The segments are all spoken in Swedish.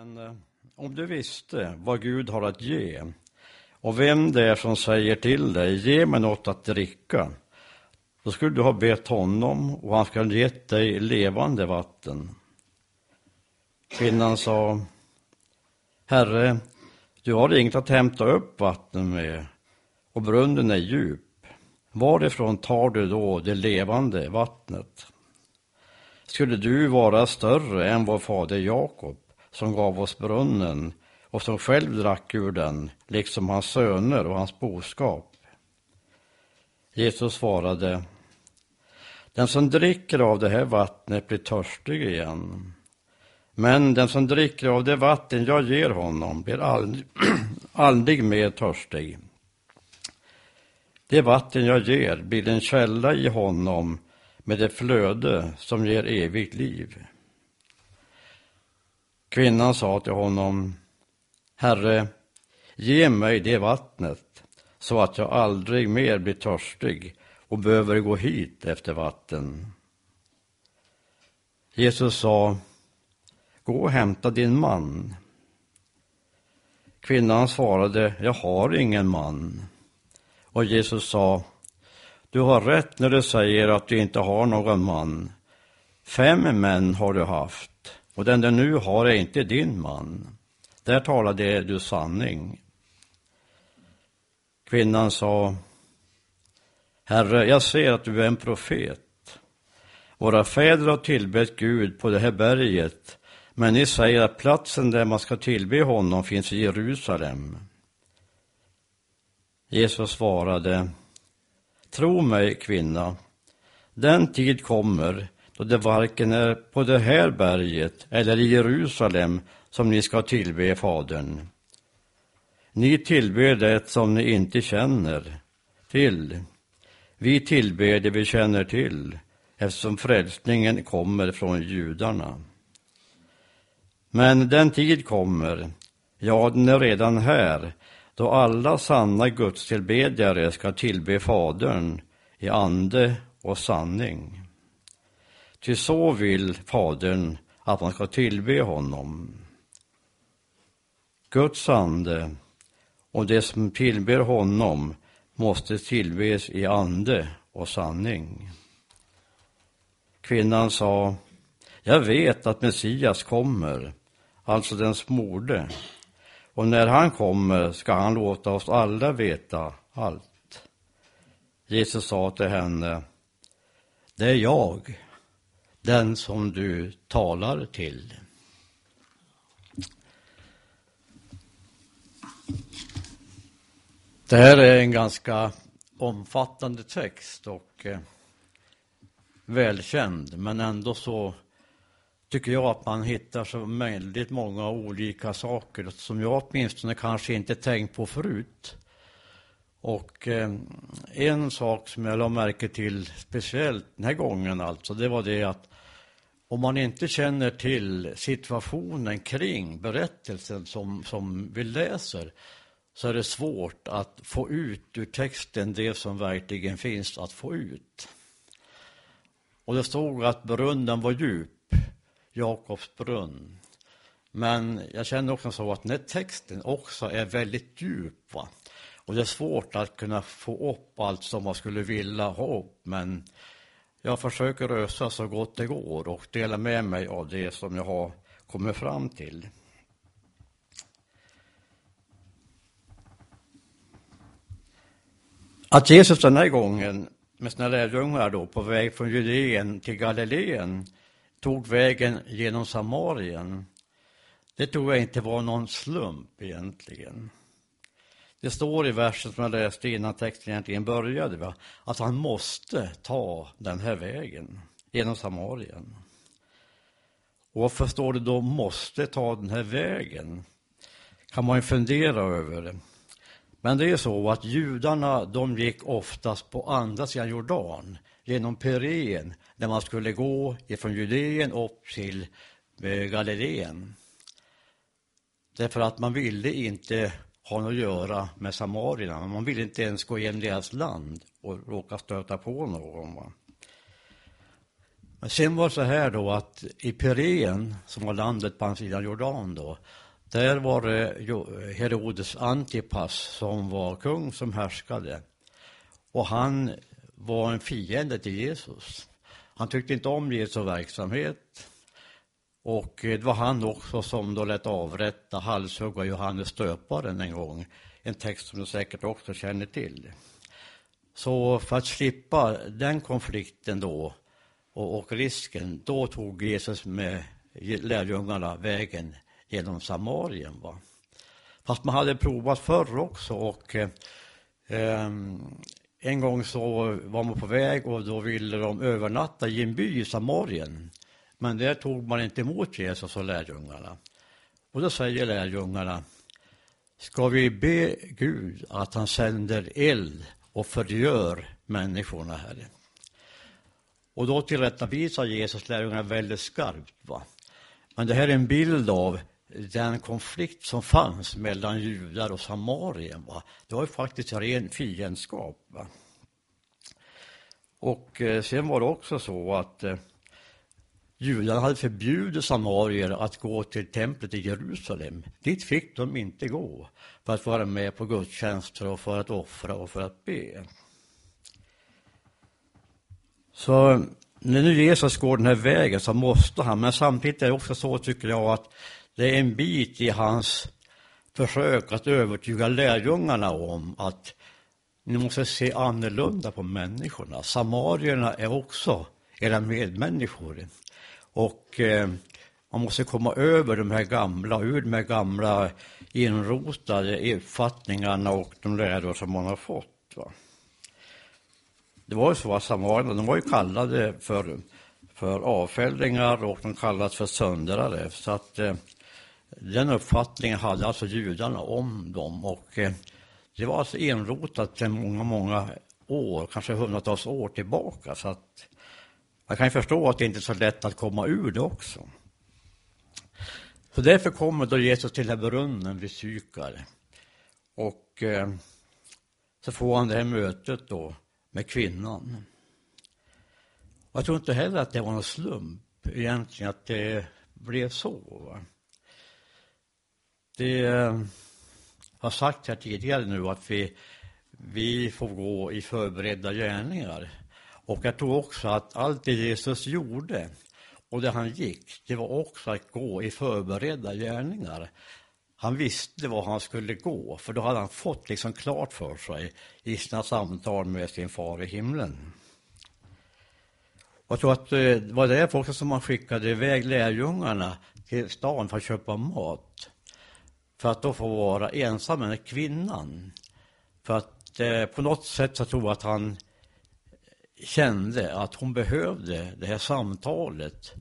Men eh, om du visste vad Gud har att ge och vem det är som säger till dig, ge mig något att dricka, då skulle du ha bett honom och han skulle ha gett dig levande vatten. Kvinnan sa, Herre, du har inget att hämta upp vatten med och brunnen är djup. Varifrån tar du då det levande vattnet? Skulle du vara större än vår fader Jakob som gav oss brunnen och som själv drack ur den, liksom hans söner och hans boskap. Jesus svarade, den som dricker av det här vattnet blir törstig igen. Men den som dricker av det vatten jag ger honom blir aldrig, aldrig mer törstig. Det vatten jag ger blir en källa i honom med det flöde som ger evigt liv. Kvinnan sa till honom, Herre, ge mig det vattnet så att jag aldrig mer blir törstig och behöver gå hit efter vatten. Jesus sa, gå och hämta din man. Kvinnan svarade, jag har ingen man. Och Jesus sa, du har rätt när du säger att du inte har någon man. Fem män har du haft och den du nu har är inte din man. Där talade du sanning. Kvinnan sa, Herre, jag ser att du är en profet. Våra fäder har tillbett Gud på det här berget, men ni säger att platsen där man ska tillbe honom finns i Jerusalem. Jesus svarade, Tro mig, kvinna, den tid kommer då det varken är på det här berget eller i Jerusalem som ni ska tillbe Fadern. Ni tillber det som ni inte känner till. Vi tillber det vi känner till, eftersom frälsningen kommer från judarna. Men den tid kommer, ja, den är redan här, då alla sanna gudstillbedjare ska tillbe Fadern i ande och sanning. Ty så vill Fadern att man ska tillbe honom. Guds ande och det som tillber honom måste tillbes i ande och sanning. Kvinnan sa, jag vet att Messias kommer, alltså den smorde, och när han kommer ska han låta oss alla veta allt. Jesus sa till henne, det är jag, den som du talar till. Det här är en ganska omfattande text och eh, välkänd, men ändå så tycker jag att man hittar så väldigt många olika saker som jag åtminstone kanske inte tänkt på förut. Och eh, en sak som jag la märke till speciellt den här gången alltså, det var det att om man inte känner till situationen kring berättelsen som, som vi läser så är det svårt att få ut ur texten det som verkligen finns att få ut. Och det stod att brunnen var djup, Jakobs brunn. Men jag känner också så att den här texten också är väldigt djup. Va? Och det är svårt att kunna få upp allt som man skulle vilja ha upp. Men jag försöker rösa så gott det går och dela med mig av det som jag har kommit fram till. Att Jesus den här gången med sina lärjungar då på väg från Judeen till Galileen tog vägen genom Samarien, det tror jag inte var någon slump egentligen. Det står i versen som jag läste innan texten egentligen började, va? att han måste ta den här vägen genom Samarien. Och varför står det då måste ta den här vägen? Kan man ju fundera över. Men det är så att judarna, de gick oftast på andra sidan Jordan, genom Pireen, där man skulle gå ifrån Judeen upp till eh, Galileen. Därför att man ville inte ha något att göra med samarierna. Man vill inte ens gå igenom deras land och råka stöta på någon. Va? Men sen var det så här då att i Pireen, som var landet på andra sidan Jordan då, där var det Herodes Antipas som var kung som härskade. Och han var en fiende till Jesus. Han tyckte inte om Jesu verksamhet. Och eh, det var han också som då lät avrätta, halshugga Johannes döparen en gång. En text som du säkert också känner till. Så för att slippa den konflikten då och, och risken, då tog Jesus med lärjungarna vägen genom Samarien. Va? Fast man hade provat förr också och eh, ehm, en gång så var man på väg och då ville de övernatta i en by i Samarien. Men där tog man inte emot Jesus och lärjungarna. Och då säger lärjungarna, ska vi be Gud att han sänder eld och förgör människorna här? Och då tillrättavisar Jesus lärjungarna väldigt skarpt. Va? Men det här är en bild av den konflikt som fanns mellan judar och samarien. Va? Det var ju faktiskt ren fiendskap. Va? Och eh, sen var det också så att eh, judarna hade förbjudit samarier att gå till templet i Jerusalem. Dit fick de inte gå för att vara med på gudstjänster och för att offra och för att be. Så när nu Jesus går den här vägen så måste han, men samtidigt är det också så tycker jag att det är en bit i hans försök att övertyga lärjungarna om att ni måste se annorlunda på människorna. Samarierna är också era medmänniskor. Och eh, man måste komma över de här gamla, ur de här gamla inrotade uppfattningarna och de läror som man har fått. Va? Det var ju så att samarierna, de var ju kallade för, för avfällingar och de kallades för söndrare. Så att eh, den uppfattningen hade alltså judarna om dem. Och eh, det var alltså inrotat sedan många, många år, kanske hundratals år tillbaka. Så att jag kan ju förstå att det inte är så lätt att komma ur det också. Så därför kommer då Jesus till den här brunnen vid Sykar. Och eh, så får han det här mötet då med kvinnan. Och jag tror inte heller att det var någon slump egentligen att det blev så. Va? Det eh, har sagt här tidigare nu att vi, vi får gå i förberedda gärningar. Och jag tror också att allt det Jesus gjorde och det han gick, det var också att gå i förberedda gärningar. Han visste var han skulle gå, för då hade han fått liksom klart för sig i sina samtal med sin far i himlen. Och jag tror att eh, det var därför också som man skickade iväg lärjungarna till stan för att köpa mat. För att då få vara ensam med kvinnan. För att eh, på något sätt så tror jag att han kände att hon behövde det här samtalet.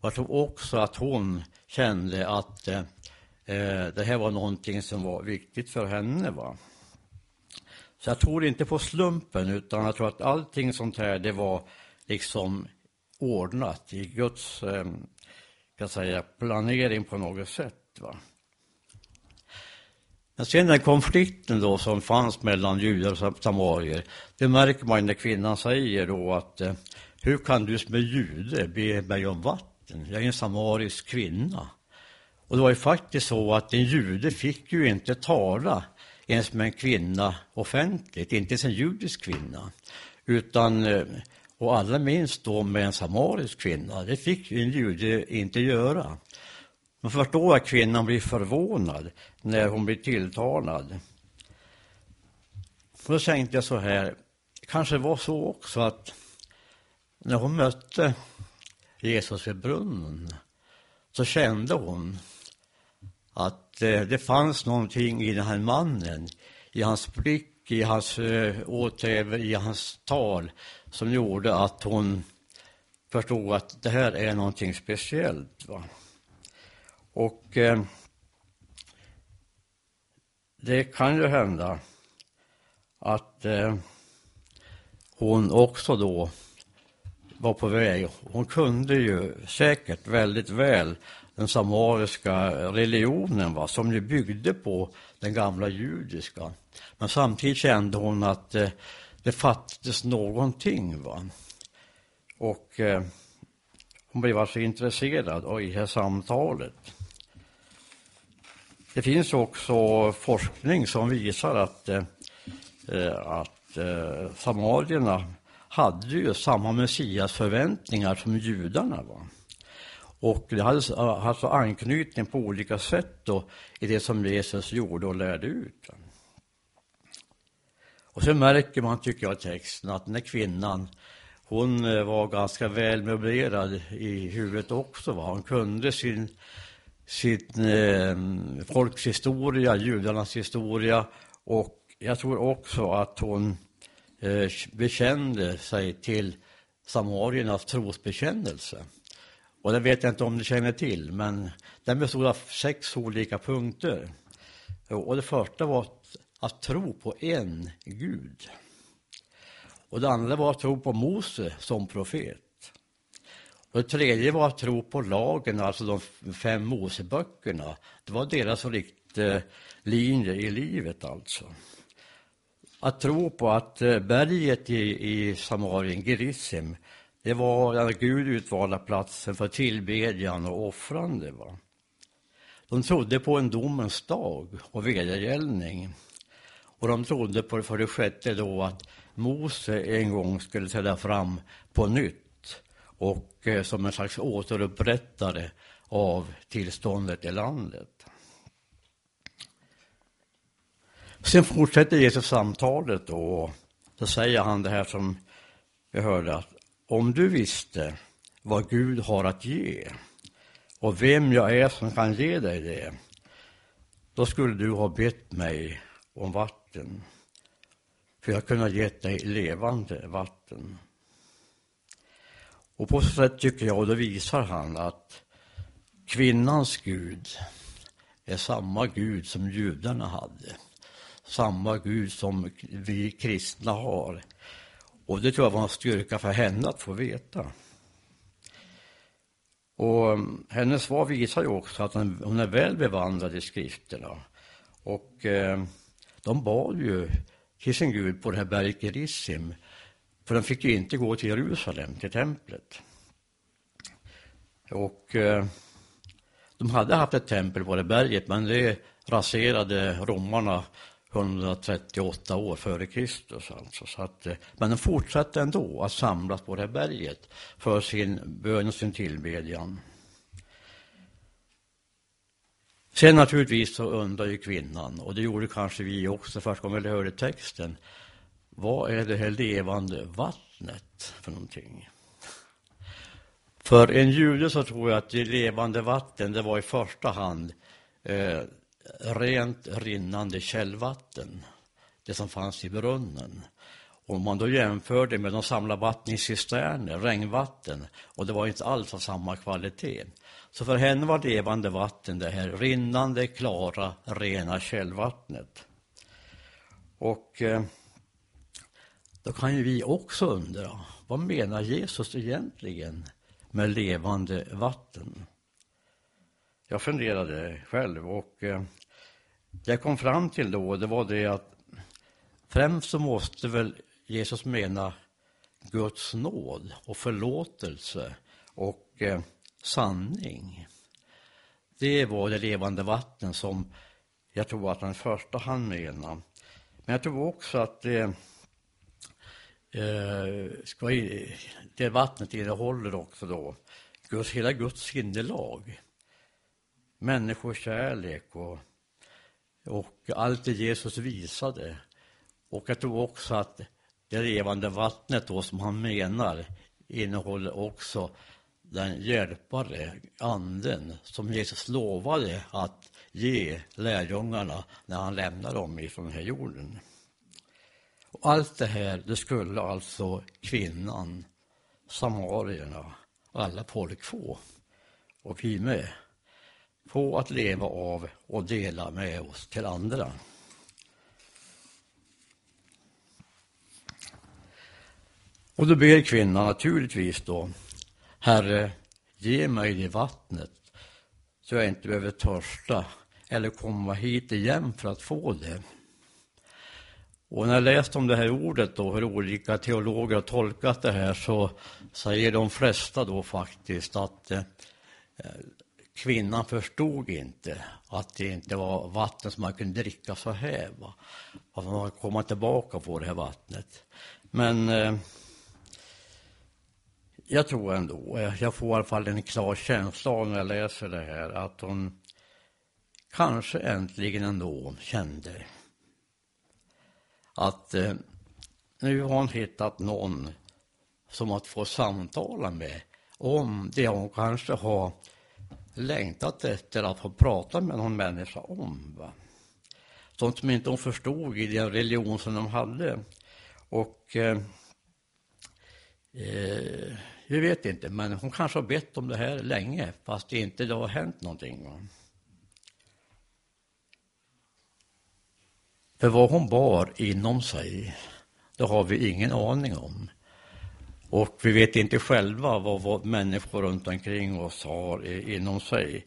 Och jag tror också att hon kände att eh, eh, det här var någonting som var viktigt för henne. Va? Så jag tror inte på slumpen, utan jag tror att allting sånt här, det var liksom ordnat i Guds eh, kan säga, planering på något sätt. Va? Men sen den konflikten då som fanns mellan judar och samarier, det märker man när kvinnan säger då att eh, hur kan du som är jude be mig om vatten? Jag är en samarisk kvinna. Och det var ju faktiskt så att en jude fick ju inte tala ens med en kvinna offentligt, inte ens en judisk kvinna. Utan, eh, och allra minst då med en samarisk kvinna. Det fick ju en jude inte göra. Man förstår att kvinnan blir förvånad när hon blir tilltalad. Och då tänkte jag så här, kanske det var så också att när hon mötte Jesus vid brunnen så kände hon att eh, det fanns någonting i den här mannen, i hans blick, i hans eh, åthävor, i hans tal som gjorde att hon förstod att det här är någonting speciellt. Va? Och eh, det kan ju hända att eh, hon också då var på väg. Hon kunde ju säkert väldigt väl den samariska religionen va, som ju byggde på den gamla judiska. Men samtidigt kände hon att eh, det fattades någonting. Va? Och eh, hon blev alltså intresserad av det här samtalet. Det finns också forskning som visar att, eh, eh att eh, samarierna hade ju samma messiasförväntningar som judarna. Va? Och det hade eh, alltså anknytning på olika sätt då, i det som Jesus gjorde och lärde ut. Och sen märker man, tycker jag, i texten att den här kvinnan, hon eh, var ganska välmöblerad i huvudet också. Va? Hon kunde sin, sin eh, folks historia, judarnas historia och jag tror också att hon eh, bekände sig till samariernas trosbekännelse. Och det vet jag inte om ni känner till, men den bestod av sex olika punkter. Och det första var att tro på en Gud. Och det andra var att tro på Mose som profet. Och det tredje var att tro på lagen, alltså de fem Moseböckerna. Det var deras riktlinjer i livet alltså. Att tro på att eh, berget i, i Samarien, Gerizim, det var den Gud utvalda platsen för tillbedjan och offrande. Va? De trodde på en domens dag och vedergällning. Och de trodde på för det sjätte då att Mose en gång skulle träda fram på nytt och eh, som en slags återupprättare av tillståndet i landet. Sen fortsätter Jesus samtalet då. Och då säger han det här som vi hörde att om du visste vad Gud har att ge och vem jag är som kan ge dig det, då skulle du ha bett mig om vatten, för jag kunde ha gett dig levande vatten. Och på så sätt tycker jag, och då visar han att kvinnans Gud är samma Gud som judarna hade. Samma Gud som vi kristna har. Och det tror jag var en styrka för henne att få veta. Och mm, hennes svar visar ju också att hon är väl bevandrad i skrifterna. Och eh, de bad ju till sin Gud på det här berget Gerizim. För de fick ju inte gå till Jerusalem, till templet. Och eh, de hade haft ett tempel på det berget, men det raserade romarna 138 år före Kristus. Alltså. Så att, eh, men de fortsatte ändå att samlas på det här berget för sin bön och sin tillbedjan. Sen naturligtvis så undrar ju kvinnan, och det gjorde kanske vi också första gången vi hörde texten. Vad är det här levande vattnet för någonting? För en jude så tror jag att det levande vatten, det var i första hand eh, rent rinnande källvatten, det som fanns i brunnen. Om man då jämförde med de samlade vatten i cisterner, regnvatten, och det var inte alls av samma kvalitet. Så för henne var levande vatten det här rinnande, klara, rena källvattnet. Och eh, då kan ju vi också undra, vad menar Jesus egentligen med levande vatten? Jag funderade själv och det jag kom fram till då, det var det att främst så måste väl Jesus mena Guds nåd och förlåtelse och eh, sanning. Det var det levande vatten som jag tror att han i första hand menade. Men jag tror också att det, eh, ska, det vattnet innehåller också då Guds, hela Guds sinnelag. Människokärlek och, och allt det Jesus visade. Och jag tror också att det levande vattnet då som han menar innehåller också den hjälpare, anden, som Jesus lovade att ge lärjungarna när han lämnade dem ifrån den här jorden. Och allt det här, det skulle alltså kvinnan, samarierna, alla folk få. Och vi med. Få att leva av och dela med oss till andra. Och då ber kvinnan naturligtvis då Herre, ge mig det vattnet så jag inte behöver törsta eller komma hit igen för att få det. Och när jag läste om det här ordet då, hur olika teologer har tolkat det här, så säger de flesta då faktiskt att eh, kvinnan förstod inte att det inte var vatten som man kunde dricka så här. Va? Att man komma tillbaka på det här vattnet. Men eh, jag tror ändå, eh, jag får i alla fall en klar känsla när jag läser det här, att hon kanske äntligen ändå kände att eh, nu har hon hittat någon som att få samtala med om det hon kanske har längtat efter att få prata med någon människa om. Va? Sånt som inte hon förstod i den religion som de hade. Och eh, eh, vi vet inte, men hon kanske har bett om det här länge fast det inte har hänt någonting. Va? För vad hon bar inom sig, det har vi ingen aning om. Och vi vet inte själva vad, vad människor runt omkring oss har inom sig.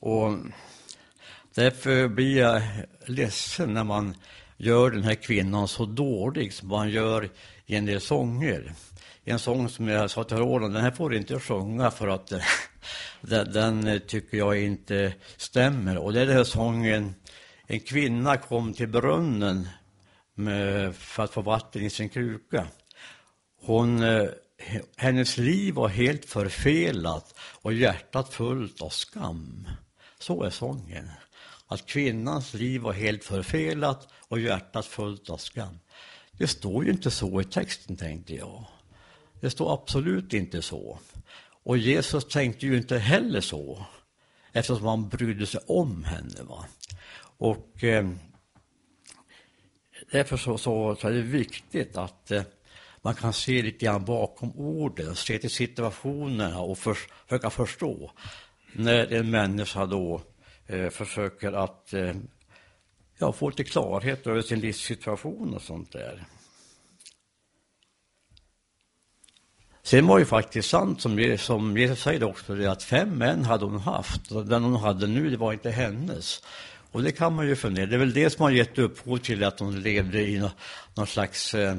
Och därför blir jag ledsen när man gör den här kvinnan så dålig som man gör i en del sånger. En sång som jag sa till Roland, den här får du inte sjunga för att den, den tycker jag inte stämmer. Och det är den här sången en kvinna kom till brunnen med, för att få vatten i sin kruka. Hon, eh, hennes liv var helt förfelat och hjärtat fullt av skam. Så är sången. Att kvinnans liv var helt förfelat och hjärtat fullt av skam. Det står ju inte så i texten, tänkte jag. Det står absolut inte så. Och Jesus tänkte ju inte heller så, eftersom han brydde sig om henne. Va? Och eh, därför så, så, så, är det viktigt att eh, man kan se lite grann bakom orden, se till situationerna och för, försöka förstå när en människa då eh, försöker att eh, ja, få lite klarhet över sin livssituation och sånt där. Sen var ju faktiskt sant, som, som Jesus säger också, det att fem män hade hon haft. Och den hon hade nu, det var inte hennes. Och det kan man ju fundera. Det är väl det som har gett upphov till att hon levde i någon, någon slags eh,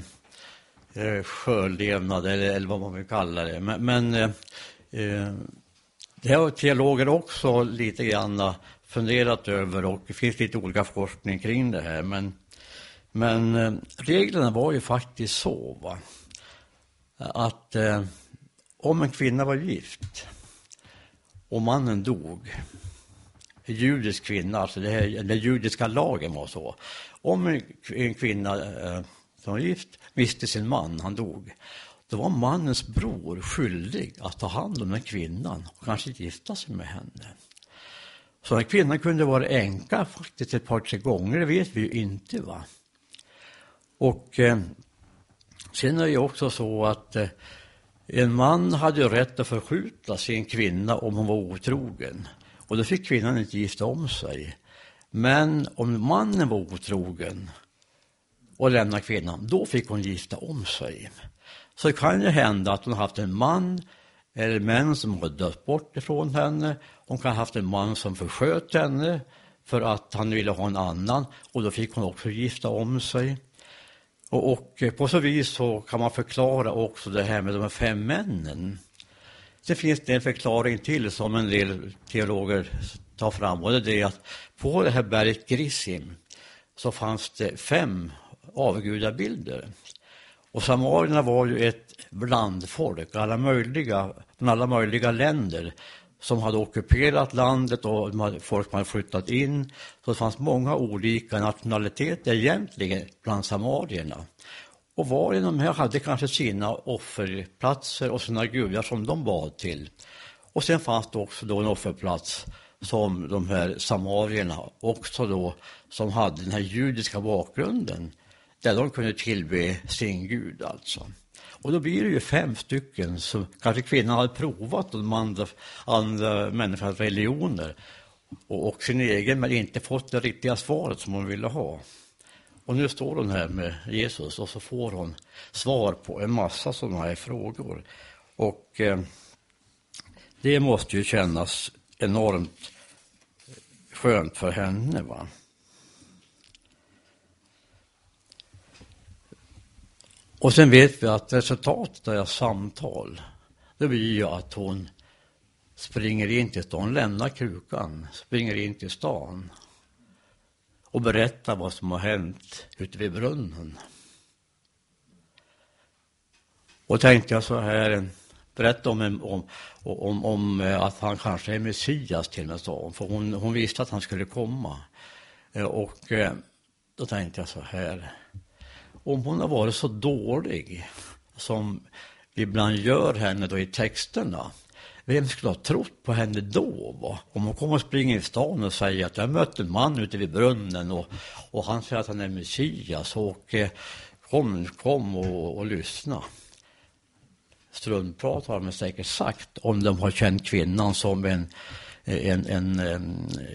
eh sjölevnad, eller, eller vad man vill kalla det. Men, men eh, eh, det har teologer också lite grann funderat över och det finns lite olika forskning kring det här. Men, men eh, reglerna var ju faktiskt så va? att eh, om en kvinna var gift och mannen dog, judisk kvinna, alltså det här, den judiska lagen var så. Om en, en kvinna eh, som var gift miste sin man, han dog, då var mannens bror skyldig att ta hand om den kvinnan och kanske gifta sig med henne. Så den kvinnan kunde vara änka faktiskt ett par, tre gånger, det vet vi ju inte. va. Och eh, sen är det ju också så att eh, en man hade rätt att förskjuta sin kvinna om hon var otrogen. Och då fick kvinnan inte gifta om sig. Men om mannen var otrogen och lämnade kvinnan, då fick hon gifta om sig. Så det kan ju hända att hon haft en man eller män som har dött bort ifrån henne. Hon kan ha haft en man som försköt henne för att han ville ha en annan och då fick hon också gifta om sig. Och, och på så vis så kan man förklara också det här med de här fem männen. Det finns det en förklaring till som en del teologer tar fram och det är att på det här berget Grissim så fanns det fem avgudabilder. Och samarierna var ju ett blandfolk, alla möjliga, från alla möjliga länder som hade ockuperat landet och folk hade flyttat in. Så det fanns många olika nationaliteter egentligen bland samarierna. Och var och en av de här hade kanske sina offerplatser och sina gudar som de bad till. Och sen fanns det också då en offerplats som de här samarierna också då som hade den här judiska bakgrunden där de kunde tillbe sin gud alltså. Och då blir det ju fem stycken som kanske kvinnan hade provat de andra, andra människornas religioner och, och sin egen men inte fått det riktiga svaret som hon ville ha. Och nu står hon här med Jesus och så får hon svar på en massa sådana här frågor. Och eh, det måste ju kännas enormt skönt för henne. Va? Och sen vet vi att resultatet av deras samtal, det blir ju att hon springer in till stan, lämnar krukan, springer in till stan och berätta vad som har hänt ute vid brunnen. Och tänkte jag så här, berätta om, om, om, om eh, att han kanske är Messias till och med, för hon, hon visste att han skulle komma. Eh, och eh, då tänkte jag så här, om hon har varit så dålig som vi ibland gör henne då i texterna, vem skulle ha trott på henne då? Va? Om hon kommer och springer i stan och säger att jag mötte en man ute vid brunnen och, och han säger att han är Messias och eh, kom, kom och, och lyssna. Struntprat har de säkert sagt om de har känt kvinnan som en, en, en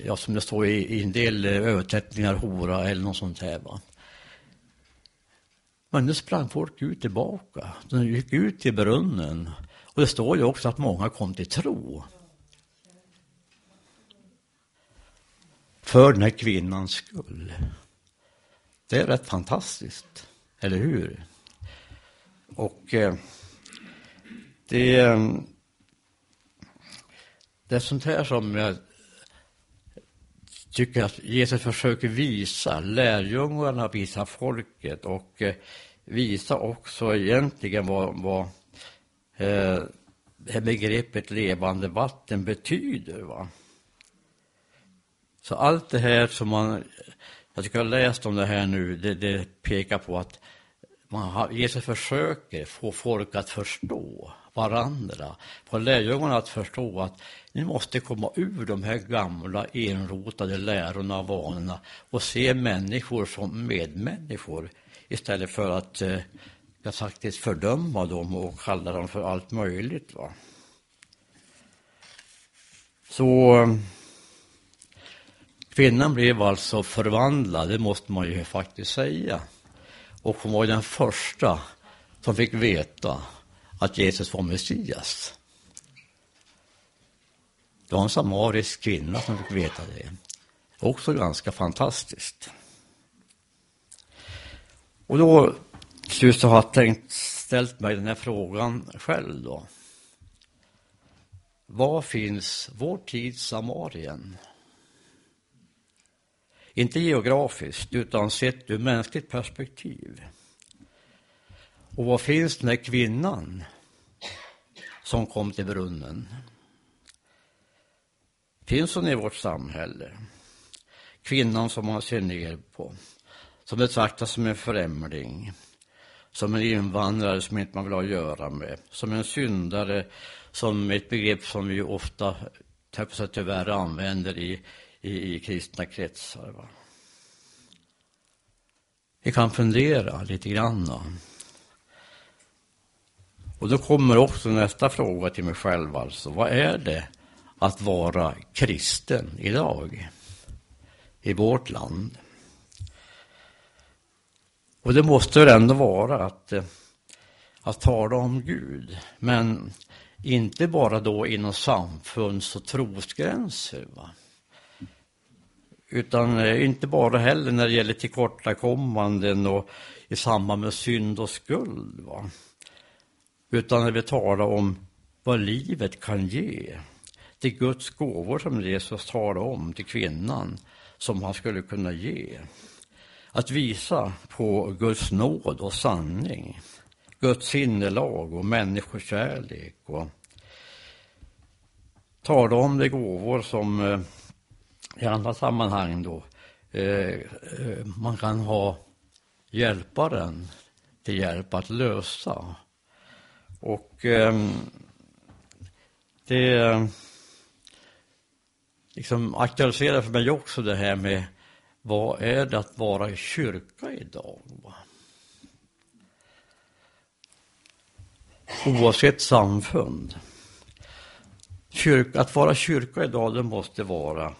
ja, som det står i, i en del översättningar, hora eller något sånt här. Va? Men nu sprang folk ut tillbaka. De gick ut till brunnen. Och det står ju också att många kom till tro. För den här kvinnans skull. Det är rätt fantastiskt, eller hur? Och eh, det, eh, det är sånt här som jag tycker att Jesus försöker visa, lärjungarna visar folket och eh, visa också egentligen vad, vad eh, det här begreppet levande vatten betyder. Va? Så allt det här som man, jag tycker jag har läst om det här nu, det, det pekar på att man har, Jesus försöker få folk att förstå varandra, få lärjungarna att förstå att ni måste komma ur de här gamla enrotade lärorna och vanorna och se människor som medmänniskor istället för att eh, jag faktiskt fördöma dem och kalla dem för allt möjligt. Va? Så eh, kvinnan blev alltså förvandlad, det måste man ju faktiskt säga. Och hon var den första som fick veta att Jesus var Messias. Det var en samarisk kvinna som fick veta det. Också ganska fantastiskt. Och då slut så har jag tänkt, ställt mig den här frågan själv då. Var finns vår tids Samarien? Inte geografiskt, utan sett ur mänskligt perspektiv. Och var finns den här kvinnan som kom till brunnen? Finns hon i vårt samhälle? Kvinnan som man ser ner på, som betraktas som en främling, som en invandrare som inte man vill ha att göra med, som en syndare, som ett begrepp som vi ofta tyvärr använder i, i, i kristna kretsar. Va? Vi kan fundera lite grann. Och då kommer också nästa fråga till mig själv alltså. Vad är det att vara kristen idag i vårt land? Och det måste väl ändå vara att, eh, att tala om Gud, men inte bara då inom samfunds och trosgränser. Va? Utan eh, inte bara heller när det gäller tillkortakommanden och i samband med synd och skuld. Va? Utan när vi talar om vad livet kan ge. Det Guds gåvor som Jesus talade om till kvinnan som han skulle kunna ge. Att visa på Guds nåd och sanning, Guds sinnelag och människokärlek och tala om de gåvor som eh, i andra sammanhang då eh, eh, man kan ha hjälparen till hjälp att lösa. Och ehm, det liksom aktualiserar för mig också det här med vad är det att vara i kyrka idag? Oavsett samfund. Kyrka, att vara kyrka idag, det måste vara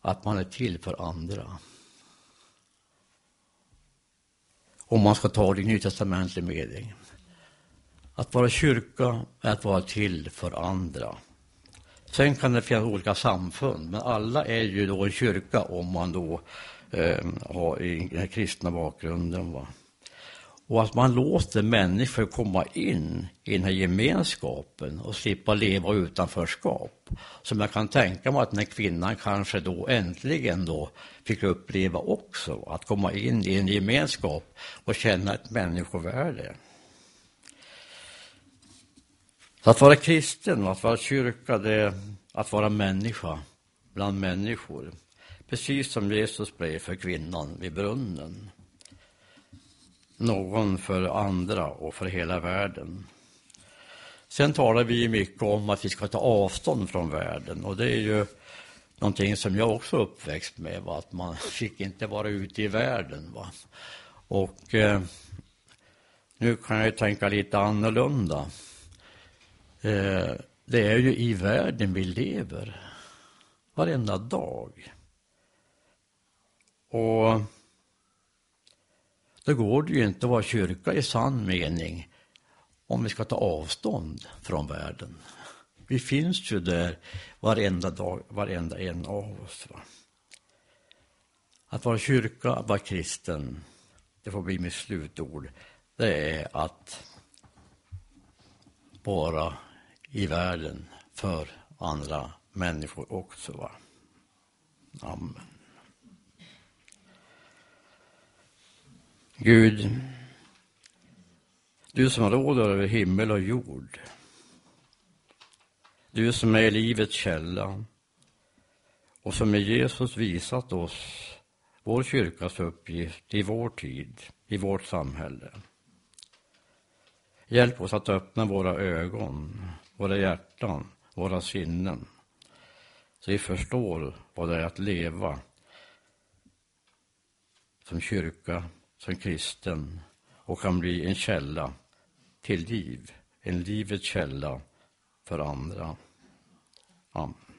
att man är till för andra. Om man ska ta det i nytestamentlig mening. Att vara kyrka är att vara till för andra. Sen kan det finnas olika samfund, men alla är ju då en kyrka om man då eh, har i den kristna bakgrunden. Va? Och att man låter människor komma in i den här gemenskapen och slippa leva utanförskap. Som jag kan tänka mig att den här kvinnan kanske då äntligen då fick uppleva också. Att komma in i en gemenskap och känna ett människovärde. Så att vara kristen, att vara kyrka, det är att vara människa bland människor. Precis som Jesus blev för kvinnan vid brunnen någon för andra och för hela världen. Sen talar vi mycket om att vi ska ta avstånd från världen och det är ju någonting som jag också uppväxt med, va? att man fick inte vara ute i världen. Va? Och eh, nu kan jag tänka lite annorlunda. Eh, det är ju i världen vi lever, varenda dag. Och då går det ju inte att vara kyrka i sann mening om vi ska ta avstånd från världen. Vi finns ju där varenda dag, varenda en av oss. Va? Att vara kyrka, att vara kristen, det får bli mitt slutord. Det är att vara i världen för andra människor också. Va? Amen. Gud, du som råder över himmel och jord. Du som är livets källa och som med Jesus visat oss vår kyrkas uppgift i vår tid, i vårt samhälle. Hjälp oss att öppna våra ögon, våra hjärtan, våra sinnen så vi förstår vad det är att leva som kyrka som kristen och kan bli en källa till liv, en livets källa för andra. Amen.